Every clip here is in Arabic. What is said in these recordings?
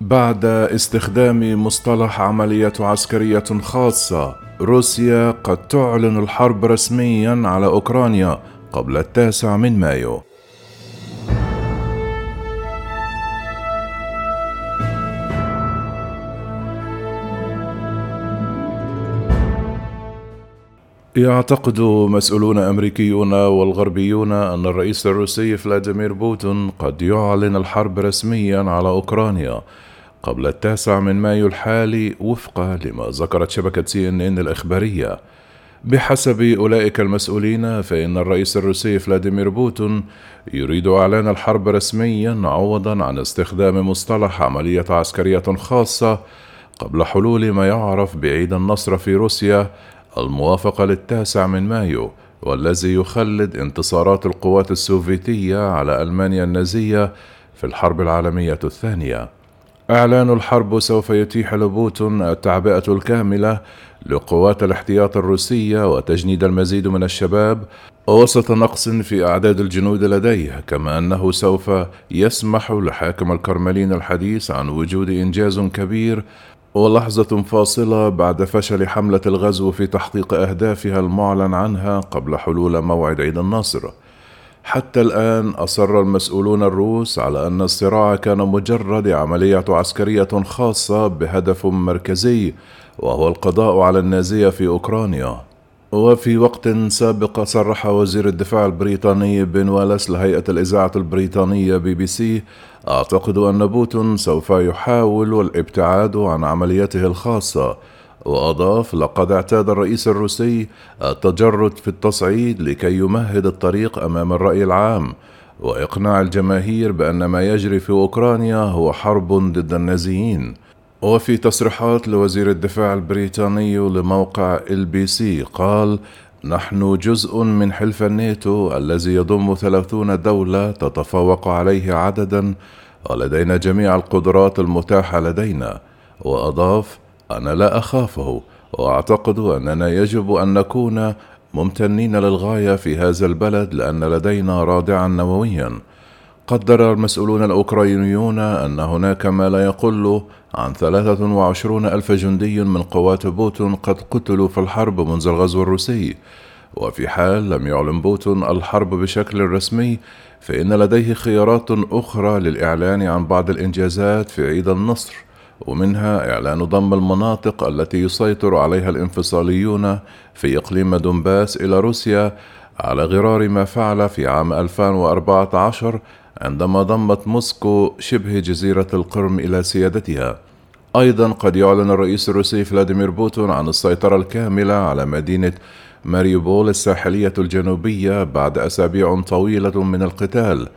بعد استخدام مصطلح عملية عسكرية خاصة روسيا قد تعلن الحرب رسميا على أوكرانيا قبل التاسع من مايو. يعتقد مسؤولون أمريكيون والغربيون أن الرئيس الروسي فلاديمير بوتين قد يعلن الحرب رسميا على أوكرانيا قبل التاسع من مايو الحالي وفق لما ذكرت شبكة سي إن إن الإخبارية. بحسب أولئك المسؤولين فإن الرئيس الروسي فلاديمير بوتين يريد إعلان الحرب رسميا عوضا عن استخدام مصطلح عملية عسكرية خاصة قبل حلول ما يعرف بعيد النصر في روسيا الموافق للتاسع من مايو والذي يخلد انتصارات القوات السوفيتية على ألمانيا النازية في الحرب العالمية الثانية. إعلان الحرب سوف يتيح لبوتون التعبئة الكاملة لقوات الاحتياط الروسية وتجنيد المزيد من الشباب وسط نقص في أعداد الجنود لديه كما أنه سوف يسمح لحاكم الكرملين الحديث عن وجود إنجاز كبير ولحظة فاصلة بعد فشل حملة الغزو في تحقيق أهدافها المعلن عنها قبل حلول موعد عيد النصر. حتى الآن أصر المسؤولون الروس على أن الصراع كان مجرد عملية عسكرية خاصة بهدف مركزي وهو القضاء على النازية في أوكرانيا. وفي وقت سابق صرح وزير الدفاع البريطاني بن والاس لهيئة الإذاعة البريطانية بي بي سي أعتقد أن بوتين سوف يحاول الابتعاد عن عمليته الخاصة. وأضاف لقد اعتاد الرئيس الروسي التجرد في التصعيد لكي يمهد الطريق أمام الرأي العام. وإقناع الجماهير بأن ما يجري في أوكرانيا هو حرب ضد النازيين. وفي تصريحات لوزير الدفاع البريطاني لموقع إل بي سي قال نحن جزء من حلف الناتو الذي يضم ثلاثون دولة تتفوق عليه عددا ولدينا جميع القدرات المتاحة لدينا. وأضاف أنا لا أخافه وأعتقد أننا يجب أن نكون ممتنين للغاية في هذا البلد لأن لدينا رادعا نوويا. قدر المسؤولون الأوكرانيون أن هناك ما لا يقل عن 23 ألف جندي من قوات بوتين قد قتلوا في الحرب منذ الغزو الروسي. وفي حال لم يعلن بوتين الحرب بشكل رسمي فإن لديه خيارات أخرى للإعلان عن بعض الإنجازات في عيد النصر ومنها إعلان ضم المناطق التي يسيطر عليها الانفصاليون في إقليم دونباس إلى روسيا على غرار ما فعل في عام 2014 عندما ضمت موسكو شبه جزيرة القرم إلى سيادتها. أيضا قد يعلن الرئيس الروسي فلاديمير بوتين عن السيطرة الكاملة على مدينة ماريوبول الساحلية الجنوبية بعد أسابيع طويلة من القتال.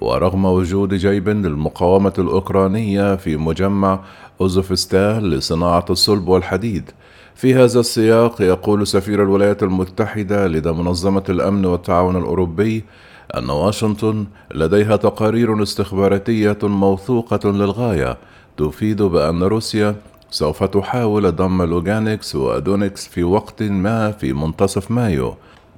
ورغم وجود جيب للمقاومة الأوكرانية في مجمع آزوفستال لصناعة الصلب والحديد في هذا السياق يقول سفير الولايات المتحدة لدى منظمة الأمن والتعاون الأوروبي أن واشنطن لديها تقارير استخباراتية موثوقة للغاية تفيد بأن روسيا سوف تحاول ضم لوغانسك ودونيتسك في وقت ما في منتصف مايو.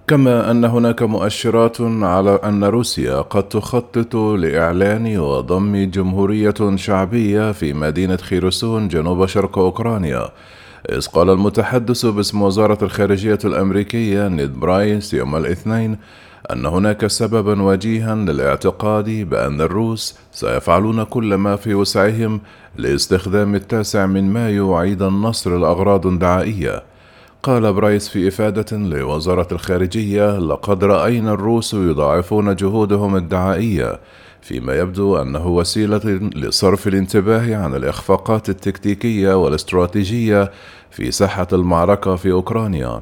كما أن هناك مؤشرات على أن روسيا قد تخطط لإعلان وضم جمهورية شعبية في مدينة خيرسون جنوب شرق أوكرانيا. إذ قال المتحدث باسم وزارة الخارجية الأمريكية نيد برايس يوم الاثنين أن هناك سببا وجيها للاعتقاد بأن الروس سيفعلون كل ما في وسعهم لاستخدام التاسع من مايو عيد النصر لأغراض دعائية. قال برايس في إفادة لوزارة الخارجية لقد رأينا الروس يضاعفون جهودهم الدعائية. فيما يبدو أنه وسيلة لصرف الانتباه عن الإخفاقات التكتيكية والاستراتيجية في ساحة المعركة في أوكرانيا.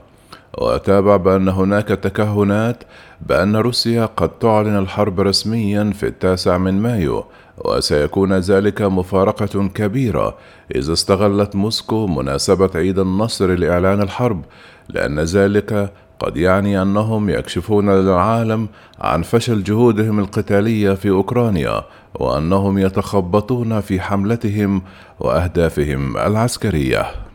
وتابع بأن هناك تكهنات بأن روسيا قد تعلن الحرب رسميا في التاسع من مايو وسيكون ذلك مفارقة كبيرة إذا استغلت موسكو مناسبة عيد النصر لإعلان الحرب لأن ذلك قد يعني أنهم يكشفون للعالم عن فشل جهودهم القتالية في أوكرانيا وأنهم يتخبطون في حملتهم وأهدافهم العسكرية.